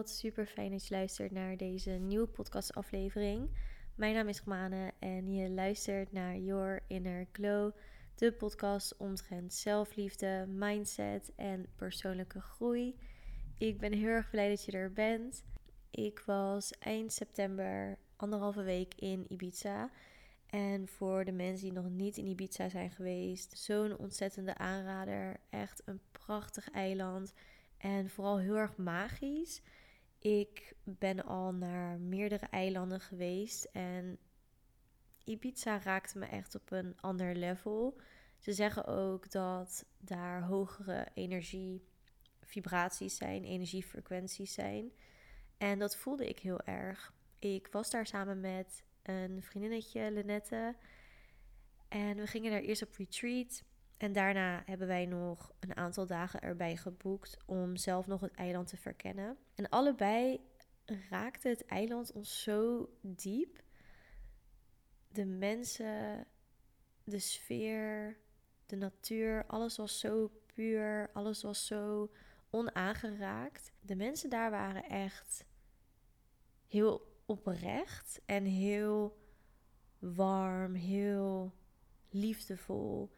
wat super fijn dat je luistert naar deze nieuwe podcastaflevering. Mijn naam is Romane en je luistert naar Your Inner Glow, de podcast omtrent zelfliefde, mindset en persoonlijke groei. Ik ben heel erg blij dat je er bent. Ik was eind september anderhalve week in Ibiza. En voor de mensen die nog niet in Ibiza zijn geweest, zo'n ontzettende aanrader. Echt een prachtig eiland en vooral heel erg magisch. Ik ben al naar meerdere eilanden geweest en Ibiza raakte me echt op een ander level. Ze zeggen ook dat daar hogere energie vibraties zijn, energiefrequenties zijn. En dat voelde ik heel erg. Ik was daar samen met een vriendinnetje, Lenette. En we gingen daar eerst op retreat. En daarna hebben wij nog een aantal dagen erbij geboekt om zelf nog het eiland te verkennen. En allebei raakte het eiland ons zo diep. De mensen, de sfeer, de natuur, alles was zo puur, alles was zo onaangeraakt. De mensen daar waren echt heel oprecht en heel warm, heel liefdevol.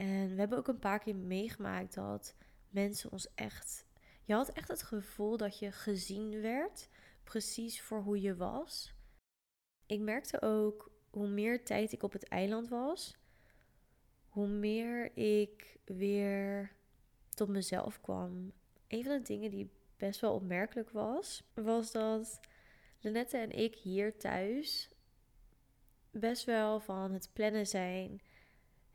En we hebben ook een paar keer meegemaakt dat mensen ons echt. Je had echt het gevoel dat je gezien werd, precies voor hoe je was. Ik merkte ook hoe meer tijd ik op het eiland was, hoe meer ik weer tot mezelf kwam. Een van de dingen die best wel opmerkelijk was, was dat Lenette en ik hier thuis best wel van het plannen zijn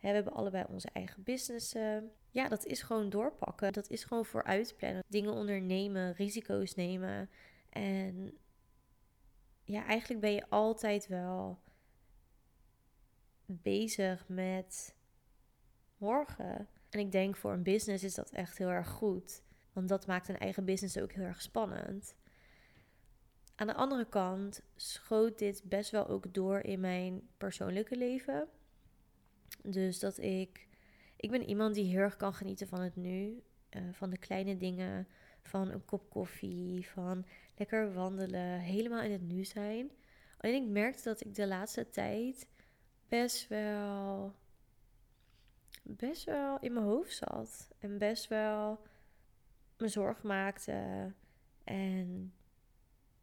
we hebben allebei onze eigen businessen. Ja, dat is gewoon doorpakken. Dat is gewoon vooruitplannen. Dingen ondernemen, risico's nemen. En ja, eigenlijk ben je altijd wel bezig met morgen. En ik denk voor een business is dat echt heel erg goed. Want dat maakt een eigen business ook heel erg spannend. Aan de andere kant schoot dit best wel ook door in mijn persoonlijke leven. Dus dat ik. Ik ben iemand die heel erg kan genieten van het nu. Uh, van de kleine dingen. Van een kop koffie. Van lekker wandelen. Helemaal in het nu zijn. Alleen ik merkte dat ik de laatste tijd best wel. Best wel in mijn hoofd zat. En best wel me zorgen maakte. En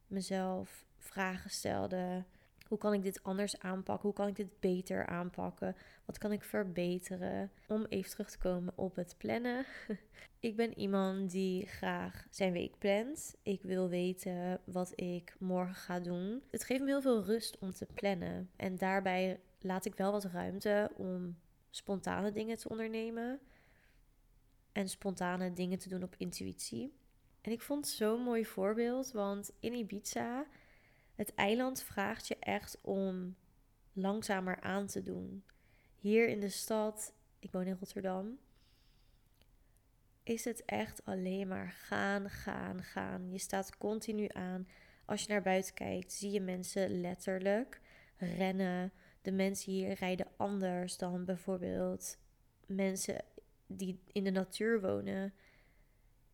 mezelf vragen stelde. Hoe kan ik dit anders aanpakken? Hoe kan ik dit beter aanpakken? Wat kan ik verbeteren? Om even terug te komen op het plannen. ik ben iemand die graag zijn week plant. Ik wil weten wat ik morgen ga doen. Het geeft me heel veel rust om te plannen. En daarbij laat ik wel wat ruimte om spontane dingen te ondernemen. En spontane dingen te doen op intuïtie. En ik vond het zo'n mooi voorbeeld, want in Ibiza het eiland vraagt je echt om langzamer aan te doen. Hier in de stad, ik woon in Rotterdam, is het echt alleen maar gaan, gaan, gaan. Je staat continu aan. Als je naar buiten kijkt, zie je mensen letterlijk rennen. De mensen hier rijden anders dan bijvoorbeeld mensen die in de natuur wonen.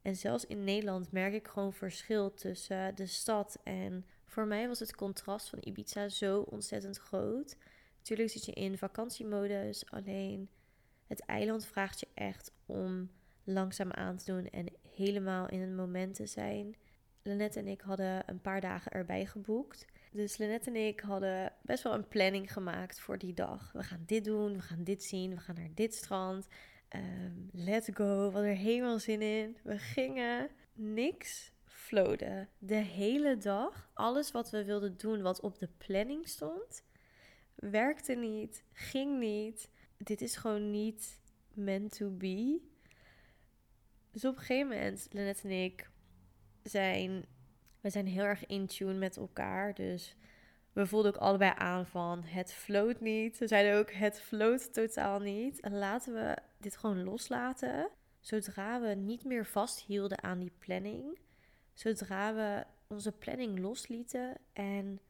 En zelfs in Nederland merk ik gewoon verschil tussen de stad en voor mij was het contrast van Ibiza zo ontzettend groot. Natuurlijk zit je in vakantiemodus, alleen het eiland vraagt je echt om langzaam aan te doen en helemaal in het moment te zijn. Lenette en ik hadden een paar dagen erbij geboekt. Dus Lenette en ik hadden best wel een planning gemaakt voor die dag. We gaan dit doen, we gaan dit zien, we gaan naar dit strand. Um, let's go, wat er helemaal zin in. We gingen niks De hele dag, alles wat we wilden doen, wat op de planning stond, werkte niet, ging niet. Dit is gewoon niet meant to be. Dus op een gegeven moment, Lennet en ik zijn, we zijn heel erg in tune met elkaar. Dus we voelden ook allebei aan van het floot niet. We zeiden ook het floot totaal niet. En laten we dit gewoon loslaten. Zodra we niet meer vasthielden aan die planning, zodra we onze planning loslieten en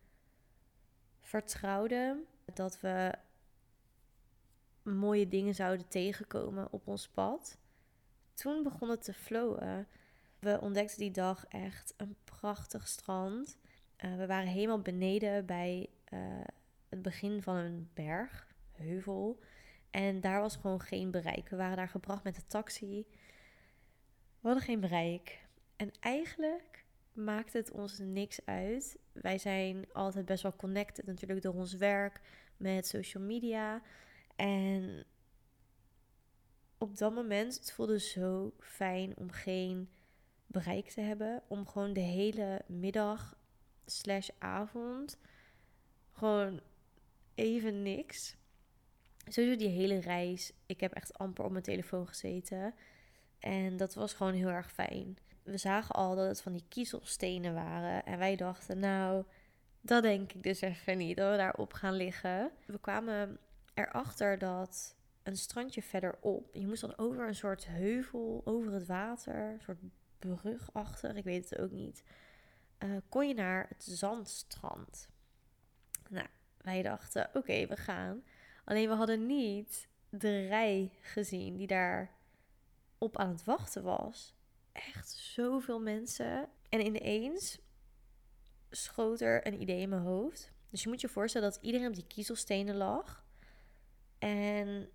vertrouwden dat we mooie dingen zouden tegenkomen op ons pad, toen begon het te flowen. We ontdekten die dag echt een prachtig strand. Eh, we waren helemaal beneden bij eh, het begin van een berg, heuvel. En daar was gewoon geen bereik. We waren daar gebracht met de taxi. We hadden geen bereik. En eigenlijk maakt het ons niks uit. Wij zijn altijd best wel connected natuurlijk door ons werk met social media. En op dat moment, het voelde zo fijn om geen bereik te hebben. Om gewoon de hele middag slash avond gewoon even niks. Sowieso die hele reis. Ik heb echt amper op mijn telefoon gezeten. En dat was gewoon heel erg fijn. We zagen al dat het van die kiezelstenen waren. En wij dachten, nou, dat denk ik dus even niet. Dat we daarop gaan liggen. We kwamen erachter dat een strandje verderop. Je moest dan over een soort heuvel, over het water, een soort brug achter, ik weet het ook niet. Uh, kon je naar het zandstrand. Nou, wij dachten, oké, we gaan. Alleen we hadden niet de rij gezien die daar op aan het wachten was. Echt zoveel mensen. En ineens schoot er een idee in mijn hoofd. Dus je moet je voorstellen dat iedereen op die kiezelstenen lag. En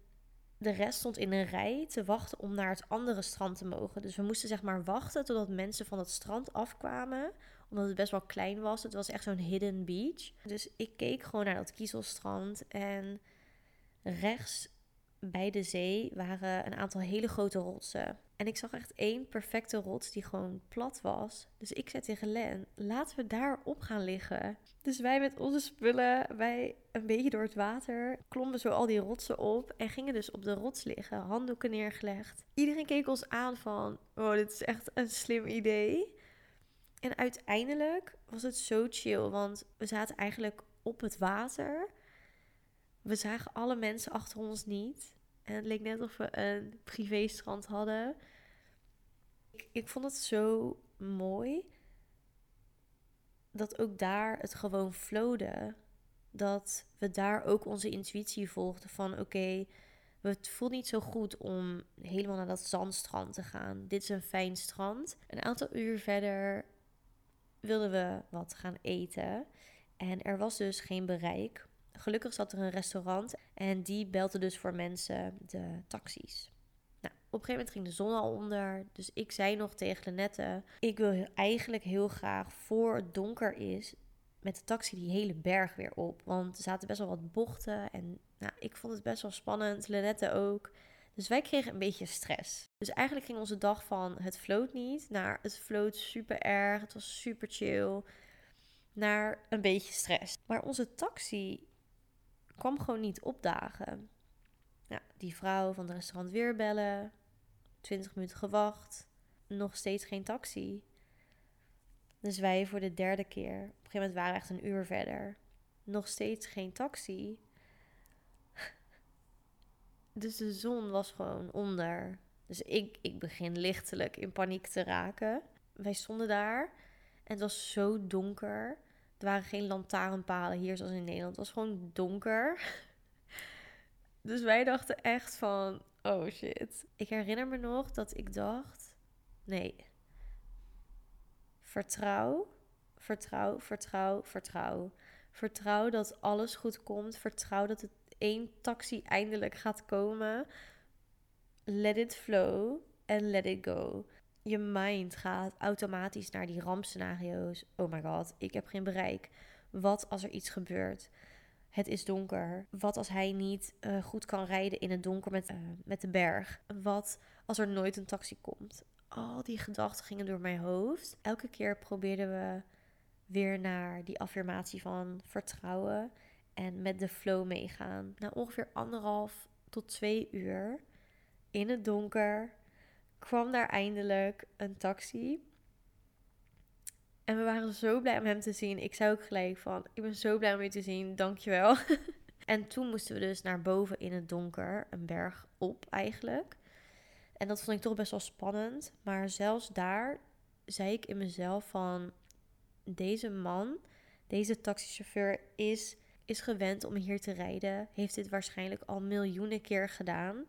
de rest stond in een rij te wachten om naar het andere strand te mogen. Dus we moesten zeg maar wachten totdat mensen van het strand afkwamen. Omdat het best wel klein was. Het was echt zo'n hidden beach. Dus ik keek gewoon naar dat kiezelstrand. En rechts bij de zee waren een aantal hele grote rotsen. En ik zag echt één perfecte rots die gewoon plat was. Dus ik zei tegen Len, laten we daar op gaan liggen. Dus wij met onze spullen, wij een beetje door het water, klommen zo al die rotsen op en gingen dus op de rots liggen, handdoeken neergelegd. Iedereen keek ons aan van, oh, dit is echt een slim idee. En uiteindelijk was het zo chill, want we zaten eigenlijk op het water. We zagen alle mensen achter ons niet. En het leek net of we een privéstrand hadden. Ik, ik vond het zo mooi dat ook daar het gewoon flowde. Dat we daar ook onze intuïtie volgden van oké, het voelt niet zo goed om helemaal naar dat zandstrand te gaan. Dit is een fijn strand. Een aantal uur verder wilden we wat gaan eten. En er was dus geen bereik Gelukkig zat er een restaurant en die belde dus voor mensen de taxis. Nou, op een gegeven moment ging de zon al onder. Dus ik zei nog tegen Lenette: Ik wil eigenlijk heel graag voor het donker is met de taxi die hele berg weer op. Want er zaten best wel wat bochten. En nou, ik vond het best wel spannend. Lenette ook. Dus wij kregen een beetje stress. Dus eigenlijk ging onze dag van het floot niet naar het floot super erg. Het was super chill. Naar een beetje stress. Maar onze taxi kwam gewoon niet opdagen. Ja, die vrouw van het restaurant weer bellen. 20 minuten gewacht. Nog steeds geen taxi. Dus wij voor de derde keer. Op een gegeven moment waren we echt een uur verder. Nog steeds geen taxi. Dus de zon was gewoon onder. Dus ik, ik begin lichtelijk in paniek te raken. Wij stonden daar en het was zo donker. Er waren geen lantaarnpalen hier zoals in Nederland. Het was gewoon donker. Dus wij dachten echt van, oh shit. Ik herinner me nog dat ik dacht, nee. Vertrouw, vertrouw, vertrouw, vertrouw. Vertrouw dat alles goed komt. Vertrouw dat het één taxi eindelijk gaat komen. Let it flow and let it go je mind gaat automatisch naar die rampscenario's. Oh my god, ik heb geen bereik. Wat als er iets gebeurt? Het is donker. Wat als hij niet uh, goed kan rijden in het donker met, uh, met de berg? Wat als er nooit een taxi komt? Al die gedachten gingen door mijn hoofd. Elke keer probeerden we weer naar die affirmatie van vertrouwen en met de flow meegaan. Na ongeveer anderhalf tot twee uur in het donker kwam daar eindelijk een taxi. En we waren zo blij om hem te zien. Ik zei ook gelijk van, ik ben zo blij om je te zien, dankjewel. en toen moesten we dus naar boven in het donker, een berg op eigenlijk. En dat vond ik toch best wel spannend. Maar zelfs daar zei ik in mezelf van, deze man, deze taxichauffeur is, is gewend om hier te rijden. Heeft dit waarschijnlijk al miljoenen keer gedaan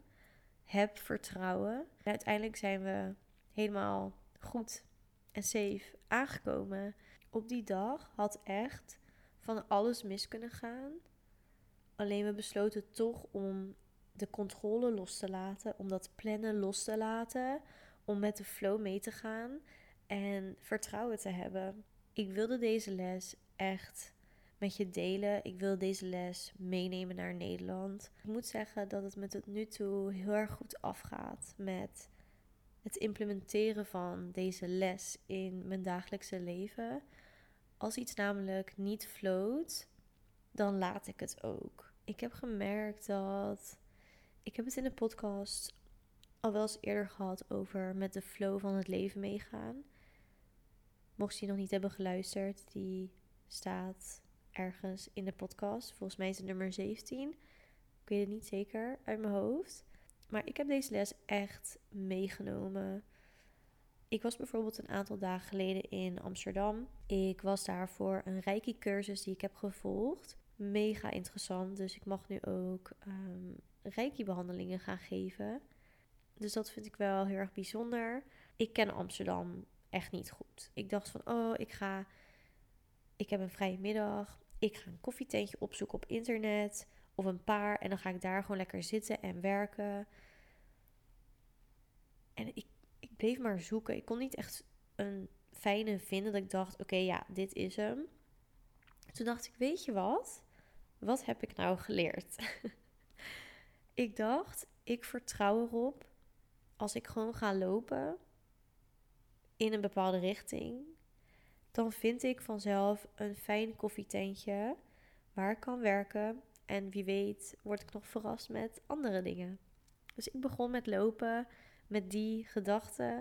heb vertrouwen. En uiteindelijk zijn we helemaal goed en safe aangekomen. Op die dag had echt van alles mis kunnen gaan. Alleen we besloten toch om de controle los te laten, om dat plannen los te laten, om met de flow mee te gaan en vertrouwen te hebben. Ik wilde deze les echt met je delen. Ik wil deze les meenemen naar Nederland. Ik moet zeggen dat het me tot nu toe heel erg goed afgaat met het implementeren van deze les in mijn dagelijkse leven. Als iets namelijk niet floot, dan laat ik het ook. Ik heb gemerkt dat. Ik heb het in de podcast al wel eens eerder gehad over met de flow van het leven meegaan. Mocht je nog niet hebben geluisterd, die staat ergens in de podcast. Volgens mij is het nummer 17. Ik weet het niet zeker uit mijn hoofd. Maar ik heb deze les echt meegenomen. Ik was bijvoorbeeld een aantal dagen geleden in Amsterdam. Ik was daar voor een reiki cursus die ik heb gevolgd. Mega interessant. Dus ik mag nu ook um, reiki behandelingen gaan geven. Dus dat vind ik wel heel erg bijzonder. Ik ken Amsterdam echt niet goed. Ik dacht van, oh, ik ga... Ik heb een vrije middag. Ik ga een koffietentje opzoeken op internet. Of een paar. En dan ga ik daar gewoon lekker zitten en werken. En ik, ik bleef maar zoeken. Ik kon niet echt een fijne vinden dat ik dacht: oké, ja, dit is hem. Toen dacht ik: weet je wat? Wat heb ik nou geleerd? ik dacht: ik vertrouw erop als ik gewoon ga lopen in een bepaalde richting, dan vind ik vanzelf een fijn koffietentje waar ik kan werken. En wie weet word ik nog verrast met andere dingen. Dus ik begon met lopen met die gedachten.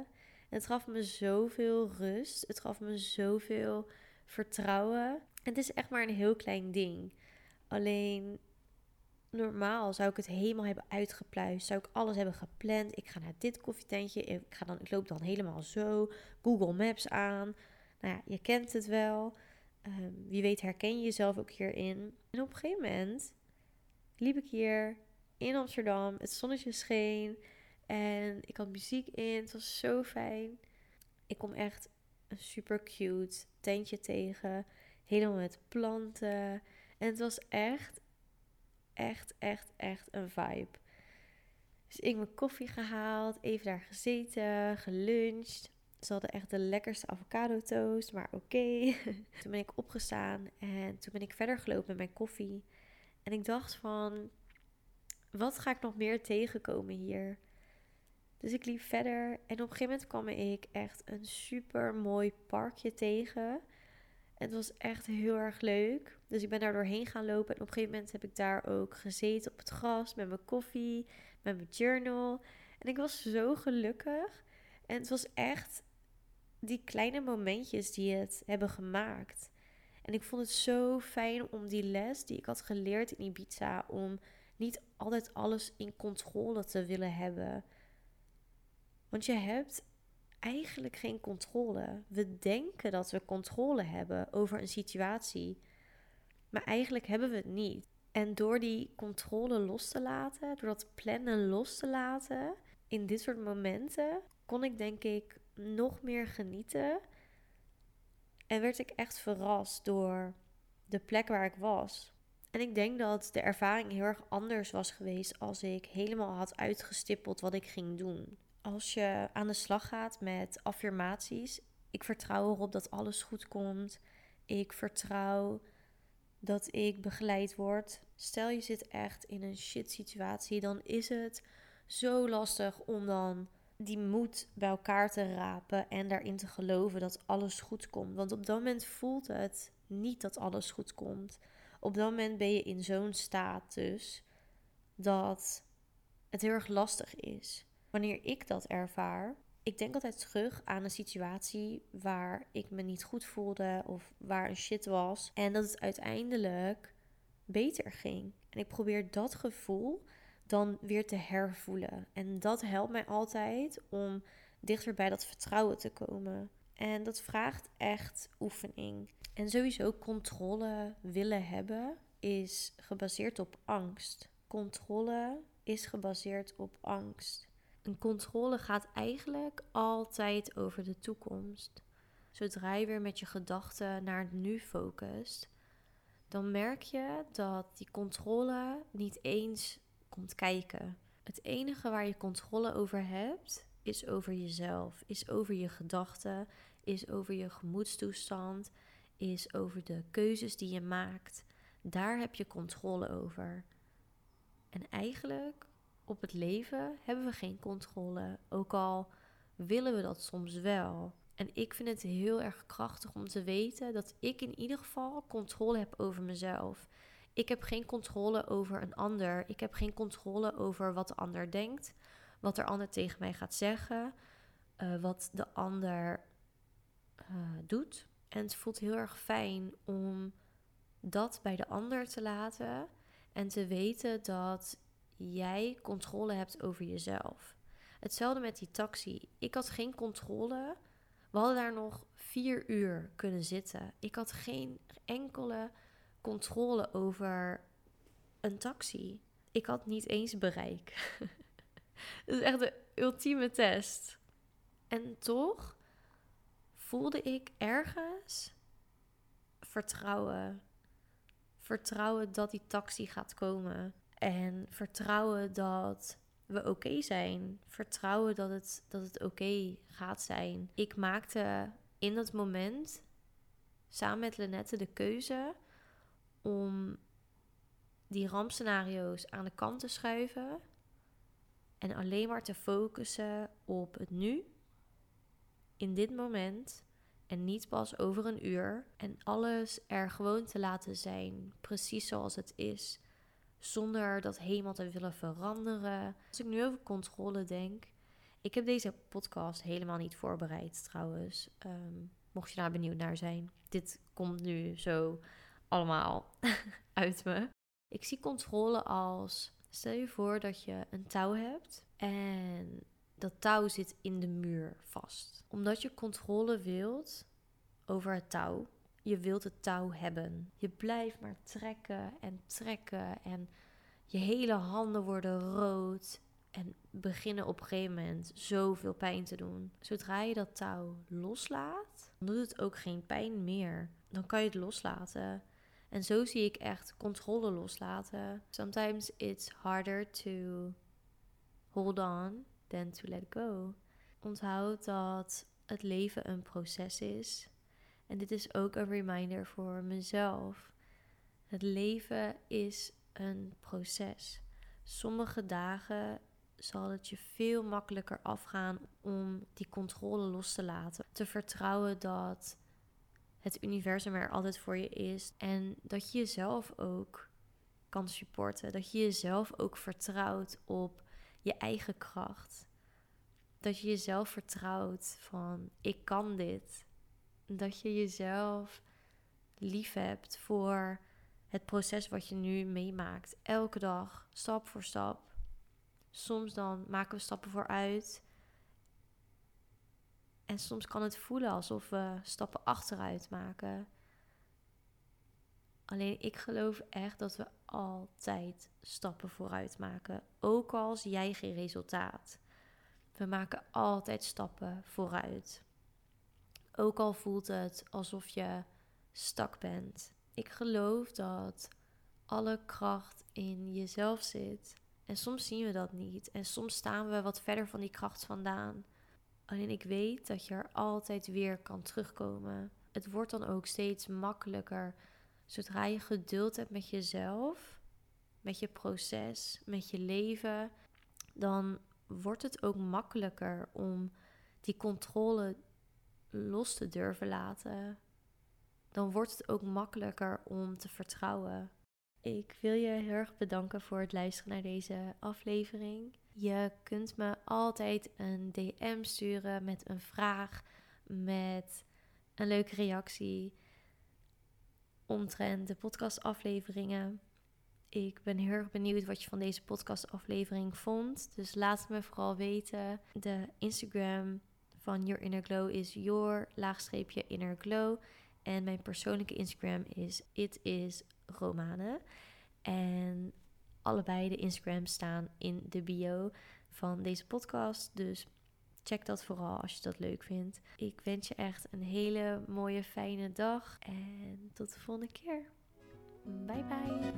En het gaf me zoveel rust. Het gaf me zoveel vertrouwen. En het is echt maar een heel klein ding. Alleen normaal zou ik het helemaal hebben uitgepluist. Zou ik alles hebben gepland. Ik ga naar dit koffietentje. Ik, ga dan, ik loop dan helemaal zo. Google Maps aan. Nou ja, je kent het wel. Ehm, wie weet herken je jezelf ook hierin. En op een gegeven moment liep ik hier in Amsterdam. Het zonnetje scheen. En ik had muziek in. Het was zo fijn. Ik kom echt een super cute tentje tegen. Helemaal met planten. En het was echt, echt, echt, echt een vibe. Dus ik mijn koffie gehaald, even daar gezeten, geluncht. Ze hadden echt de lekkerste avocado toast, maar oké. toen ben ik opgestaan en toen ben ik verder gelopen met mijn koffie. En ik dacht van, wat ga ik nog meer tegenkomen hier? Dus ik liep verder en op een gegeven moment kwam ik echt een super mooi parkje tegen. En het was echt heel erg leuk. Dus ik ben daar doorheen gaan lopen. En op een gegeven moment heb ik daar ook gezeten op het gras met mijn koffie, met mijn journal. En ik was zo gelukkig. En het was echt die kleine momentjes die het hebben gemaakt. En ik vond het zo fijn om die les die ik had geleerd in Ibiza, om niet altijd alles in controle te willen hebben. Want je hebt eigenlijk geen controle. We denken dat we controle hebben over een situatie, maar eigenlijk hebben we het niet. En door die controle los te laten, door dat plannen los te laten, in dit soort momenten, kon ik denk ik nog meer genieten. En werd ik echt verrast door de plek waar ik was. En ik denk dat de ervaring heel erg anders was geweest als ik helemaal had uitgestippeld wat ik ging doen als je aan de slag gaat met affirmaties, ik vertrouw erop dat alles goed komt. Ik vertrouw dat ik begeleid word. Stel je zit echt in een shit situatie, dan is het zo lastig om dan die moed bij elkaar te rapen en daarin te geloven dat alles goed komt. Want op dat moment voelt het niet dat alles goed komt. Op dat moment ben je in zo'n staat dus dat het heel erg lastig is wanneer ik dat ervaar, ik denk altijd terug aan een situatie waar ik me niet goed voelde of waar een shit was. En dat het uiteindelijk beter ging. En ik probeer dat gevoel dan weer te hervoelen. En dat helpt mij altijd om dichter bij dat vertrouwen te komen. En dat vraagt echt oefening. En sowieso controle willen hebben is gebaseerd op angst. Controle is gebaseerd op angst. Een controle gaat eigenlijk altijd over de toekomst. Zodra je weer met je gedachten naar het nu focust, dan merk je dat die controle niet eens komt kijken. Het enige waar je controle over hebt, is over jezelf, is over je gedachten, is over je gemoedstoestand, is over de keuzes die je maakt. Daar heb je controle over. En eigenlijk op het leven hebben we geen controle, ook al willen we dat soms wel. En ik vind het heel erg krachtig om te weten dat ik in ieder geval controle heb over mezelf. Ik heb geen controle over een ander. Ik heb geen controle over wat de ander denkt, wat de ander tegen mij gaat zeggen, uh, wat de ander uh, doet. En het voelt heel erg fijn om dat bij de ander te laten en te weten dat jij controle hebt over jezelf. Hetzelfde met die taxi. Ik had geen controle. We hadden daar nog vier uur kunnen zitten. Ik had geen enkele controle over een taxi. Ik had niet eens bereik. Dat is echt de ultieme test. En toch voelde ik ergens vertrouwen. Vertrouwen dat die taxi gaat komen. En vertrouwen dat we oké zijn. Vertrouwen dat het, dat het oké gaat zijn. Ik maakte in dat moment samen met Lenette de keuze om die rampscenario's aan de kant te schuiven en alleen maar te focussen op het nu, in dit moment en niet pas over een uur en alles er gewoon te laten zijn, precies zoals het is, zonder dat helemaal te willen veranderen. Als ik nu over controle denk, ik heb deze podcast helemaal niet voorbereid trouwens. Ehm, mocht je daar benieuwd naar zijn, dit komt nu zo allemaal uit me. Ik zie controle als stel je voor dat je een touw hebt en dat touw zit in de muur vast. Omdat je controle wilt over het touw, je wilt het touw hebben. Je blijft maar trekken en trekken en je hele handen worden rood en beginnen op een gegeven moment zoveel pijn te doen. Zodra je dat touw loslaat, dan doet het ook geen pijn meer. Dan kan je het loslaten. En zo zie ik echt controle loslaten. Sometimes it's harder to hold on than to let go. Onthoud dat het leven een proces is. En dit is ook een reminder voor mezelf. Het leven is een proces. Sommige dagen zal het je veel makkelijker afgaan om die controle los te laten. Te vertrouwen dat het universum er altijd voor je is. En dat je jezelf ook kan supporten. Dat je jezelf ook vertrouwt op je eigen kracht. Dat je jezelf vertrouwt van ik kan dit. Dat je jezelf lief hebt voor het proces wat je nu meemaakt. Elke dag, stap voor stap. Soms dan maken we stappen vooruit. En soms kan het voelen alsof we stappen achteruit maken. Alleen ik geloof echt dat we altijd stappen vooruit maken. Ook als jij geen resultaat. We maken altijd stappen vooruit. Ook al voelt het alsof je stak bent. Ik geloof dat alle kracht in jezelf zit. En soms zien we dat niet. En soms staan we wat verder van die kracht vandaan. Alleen ik weet dat je er altijd weer kan terugkomen. Het wordt dan ook steeds makkelijker zodra je geduld hebt met jezelf, met je proces, met je leven. Dan wordt het ook makkelijker om die controle los te durven laten. Dan wordt het ook makkelijker om te vertrouwen. Ik wil je heel erg bedanken voor het luisteren naar deze aflevering. Je kunt me altijd een DM sturen met een vraag, met een leuke reactie omtrent de podcastafleveringen. Ik ben heel erg benieuwd wat je van deze podcastaflevering vond. Dus laat het me vooral weten. De Instagram van Your Inner Glow is your laagstreepje inner glow. En mijn persoonlijke Instagram is it is Romane. En allebei de Instagram staan in de bio van deze podcast. Dus check dat vooral als je dat leuk vindt. Ik wens je echt een hele mooie, fijne dag. En tot de volgende keer. Bye bye.